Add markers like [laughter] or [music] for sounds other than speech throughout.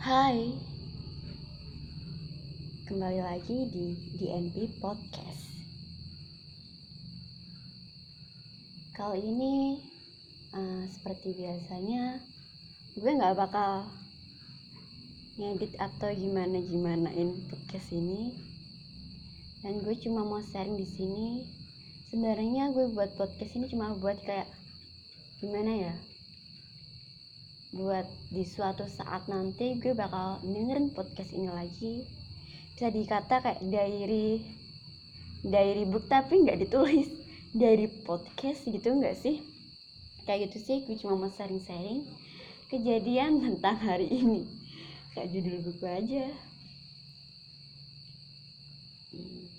Hai. Kembali lagi di DNP Podcast. Kali ini uh, Seperti biasanya Gue gak bakal Ngedit atau gimana-gimanain podcast ini. Dan gue cuma mau sharing di sini. Sebenarnya gue buat podcast ini cuma buat kayak Gimana ya buat di suatu saat nanti gue bakal dengerin podcast ini lagi. Bisa dikata kayak diary diary book tapi nggak ditulis. [laughs] Dari podcast gitu nggak sih? Kayak gitu sih gue cuma mau sharing-sharing kejadian [laughs] tentang hari ini. Kayak judul buku aja. Hmm.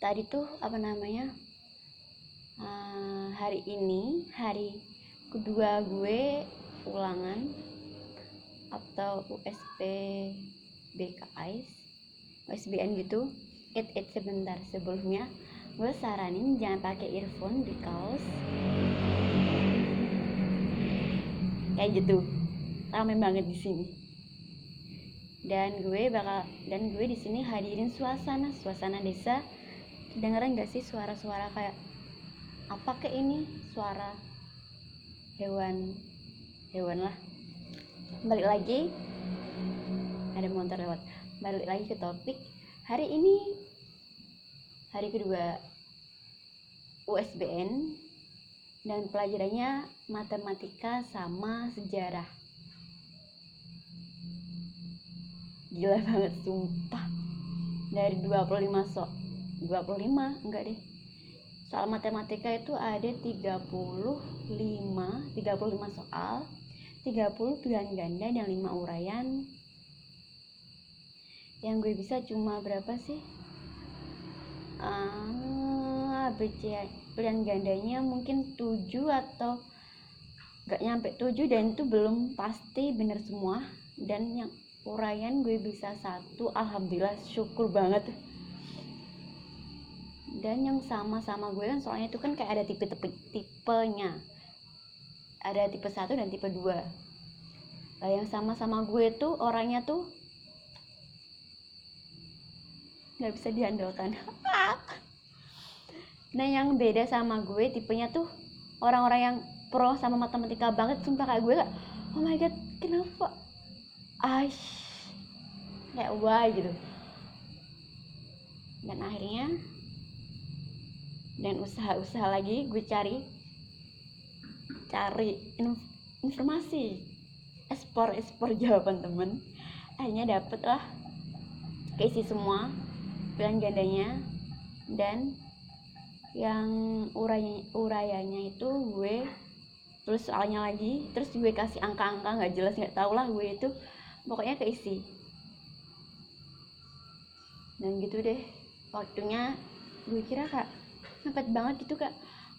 tadi tuh apa namanya uh, hari ini hari kedua gue ulangan atau USP BKIS USBN gitu. It it sebentar sebelumnya gue saranin jangan pakai earphone di kaos. Kayak gitu. Ramai banget di sini. Dan gue bakal dan gue di sini hadirin suasana suasana desa. Kedengeran gak sih suara-suara kayak apa ke ini? Suara hewan. Hewan lah. Balik lagi. Ada motor lewat. Balik lagi ke topik. Hari ini hari kedua USBN dan pelajarannya matematika sama sejarah. Gila banget sumpah. Dari 25 so 25 enggak deh soal matematika itu ada 35 35 soal 30 pilihan ganda dan 5 uraian. Yang gue bisa cuma berapa sih? Uh, ah, BC pilihan gandanya mungkin 7 atau gak nyampe 7 dan itu belum pasti bener semua. Dan yang uraian gue bisa satu alhamdulillah syukur banget dan yang sama-sama gue kan soalnya itu kan kayak ada tipe-tipe tipenya. Ada tipe satu dan tipe dua. Nah yang sama-sama gue tuh orangnya tuh nggak bisa diandalkan. [laughs] Nah yang beda sama gue tipenya tuh orang-orang yang pro sama matematika banget. Sumpah kayak gue gak oh my god kenapa? Aish. Kayak why? gitu. Dan akhirnya dan usaha-usaha lagi gue cari cari informasi ekspor ekspor [laughs] jawaban temen. Akhirnya dapet lah keisi semua pilihan gandanya dan yang urayanya, urayanya itu gue terus soalnya lagi terus gue kasih angka-angka nggak jelas nggak tau lah gue itu. Pokoknya keisi. Dan gitu deh waktunya gue kira kak mepet banget gitu kak.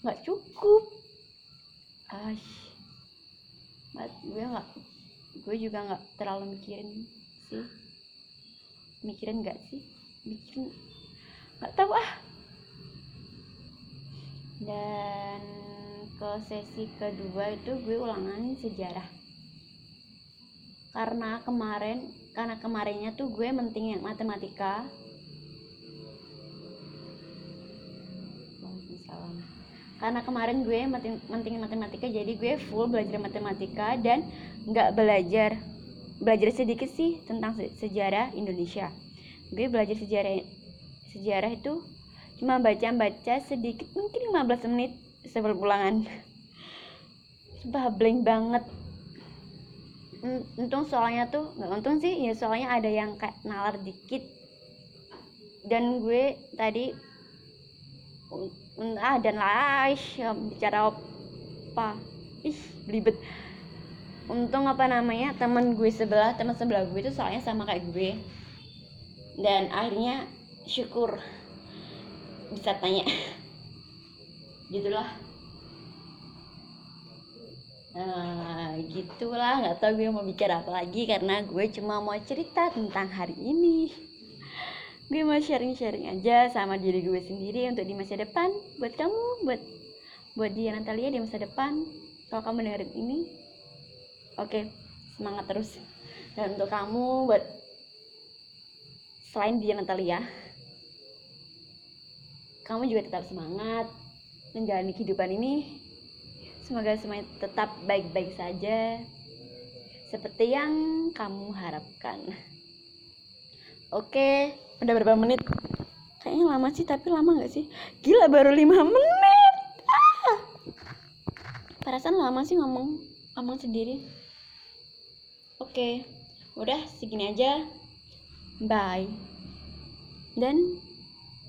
Nggak cukup. Ash. Gue nggak gue juga nggak terlalu mikirin sih. Mikirin nggak sih? Mikirin nggak tahu ah. Dan ke sesi kedua itu gue ulangan sejarah. Karena kemarin karena kemarinnya tuh gue mentingin matematika karena kemarin gue mentingin matematika jadi gue full belajar matematika dan nggak belajar belajar sedikit sih tentang sejarah Indonesia. Gue belajar sejarah sejarah itu cuma baca-baca sedikit mungkin 15 menit sebelum ulangan. Sumpah blank banget. Untung soalnya tuh nggak untung sih ya soalnya ada yang kayak nalar dikit. Dan gue tadi ah dan lah bicara apa? Ih belibet untung apa namanya teman gue sebelah teman sebelah gue itu soalnya sama kayak gue. Dan akhirnya syukur. Bisa tanya. [laughs] Gitulah Nah, gitulah. Nggak tahu gue mau bicara apa lagi karena gue cuma mau cerita tentang hari ini gue mau sharing-sharing aja sama diri gue sendiri untuk di masa depan. Buat kamu buat buat dia Natalia di masa depan. Kalau kamu dengerin ini oke semangat terus. Dan untuk kamu buat selain dia Natalia kamu juga tetap semangat menjalani kehidupan ini. Semoga semuanya tetap baik-baik saja seperti yang kamu harapkan oke udah berapa menit? Kayaknya lama sih tapi lama nggak sih? Gila baru lima menit. Ah! perasaan lama sih ngomong ngomong sendiri. Oke udah segini aja. Bye. Dan